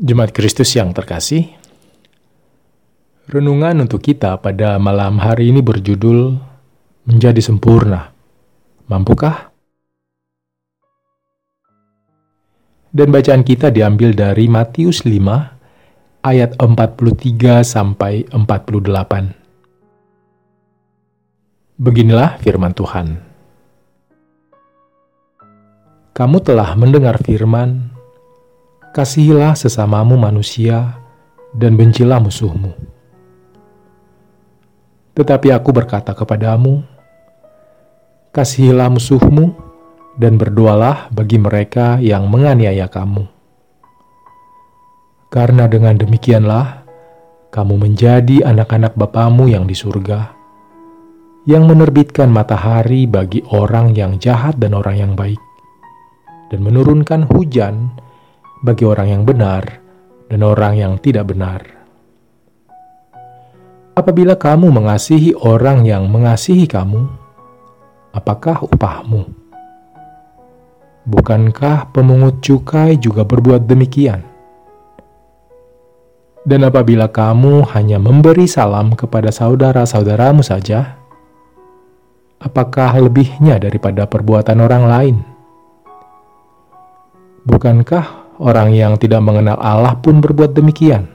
Jemaat Kristus yang terkasih, renungan untuk kita pada malam hari ini berjudul Menjadi Sempurna. Mampukah? Dan bacaan kita diambil dari Matius 5 ayat 43 sampai 48. Beginilah firman Tuhan. Kamu telah mendengar firman, Kasihilah sesamamu manusia dan bencilah musuhmu. Tetapi aku berkata kepadamu, kasihilah musuhmu dan berdoalah bagi mereka yang menganiaya kamu. Karena dengan demikianlah kamu menjadi anak-anak Bapamu yang di surga, yang menerbitkan matahari bagi orang yang jahat dan orang yang baik, dan menurunkan hujan bagi orang yang benar dan orang yang tidak benar. Apabila kamu mengasihi orang yang mengasihi kamu, apakah upahmu? Bukankah pemungut cukai juga berbuat demikian? Dan apabila kamu hanya memberi salam kepada saudara-saudaramu saja, apakah lebihnya daripada perbuatan orang lain? Bukankah Orang yang tidak mengenal Allah pun berbuat demikian.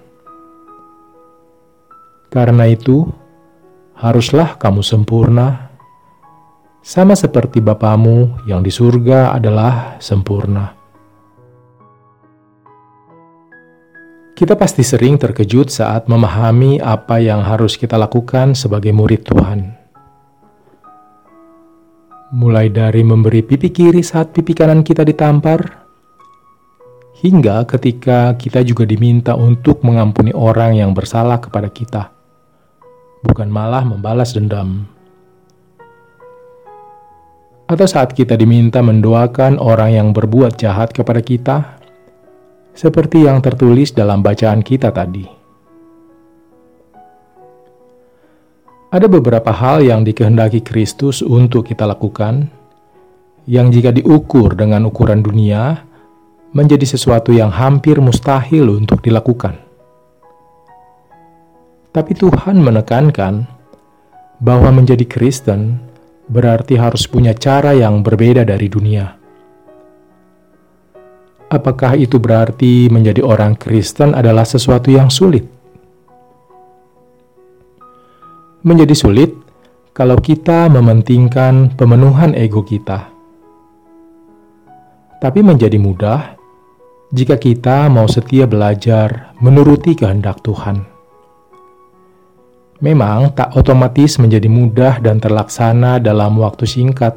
Karena itu, haruslah kamu sempurna, sama seperti Bapamu yang di surga adalah sempurna. Kita pasti sering terkejut saat memahami apa yang harus kita lakukan sebagai murid Tuhan. Mulai dari memberi pipi kiri saat pipi kanan kita ditampar, hingga ketika kita juga diminta untuk mengampuni orang yang bersalah kepada kita, bukan malah membalas dendam. Atau saat kita diminta mendoakan orang yang berbuat jahat kepada kita, seperti yang tertulis dalam bacaan kita tadi. Ada beberapa hal yang dikehendaki Kristus untuk kita lakukan, yang jika diukur dengan ukuran dunia, menjadi sesuatu yang hampir mustahil untuk dilakukan. Tapi Tuhan menekankan bahwa menjadi Kristen berarti harus punya cara yang berbeda dari dunia. Apakah itu berarti menjadi orang Kristen adalah sesuatu yang sulit? Menjadi sulit kalau kita mementingkan pemenuhan ego kita. Tapi menjadi mudah jika kita mau setia belajar menuruti kehendak Tuhan. Memang tak otomatis menjadi mudah dan terlaksana dalam waktu singkat,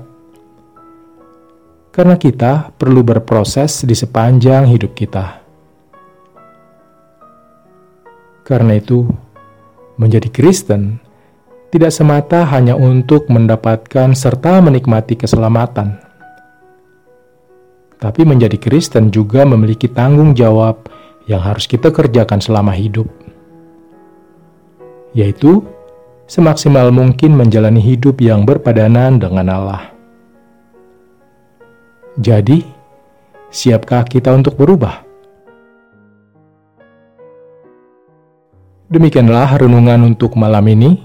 karena kita perlu berproses di sepanjang hidup kita. Karena itu, menjadi Kristen tidak semata hanya untuk mendapatkan serta menikmati keselamatan tapi menjadi Kristen juga memiliki tanggung jawab yang harus kita kerjakan selama hidup, yaitu semaksimal mungkin menjalani hidup yang berpadanan dengan Allah. Jadi, siapkah kita untuk berubah? Demikianlah renungan untuk malam ini.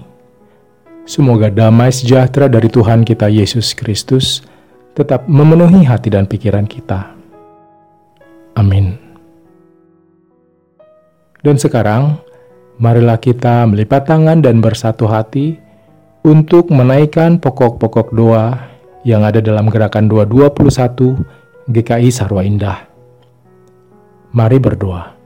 Semoga damai sejahtera dari Tuhan kita Yesus Kristus tetap memenuhi hati dan pikiran kita. Amin. Dan sekarang, marilah kita melipat tangan dan bersatu hati untuk menaikkan pokok-pokok doa yang ada dalam gerakan 221 GKI Sarwa Indah. Mari berdoa.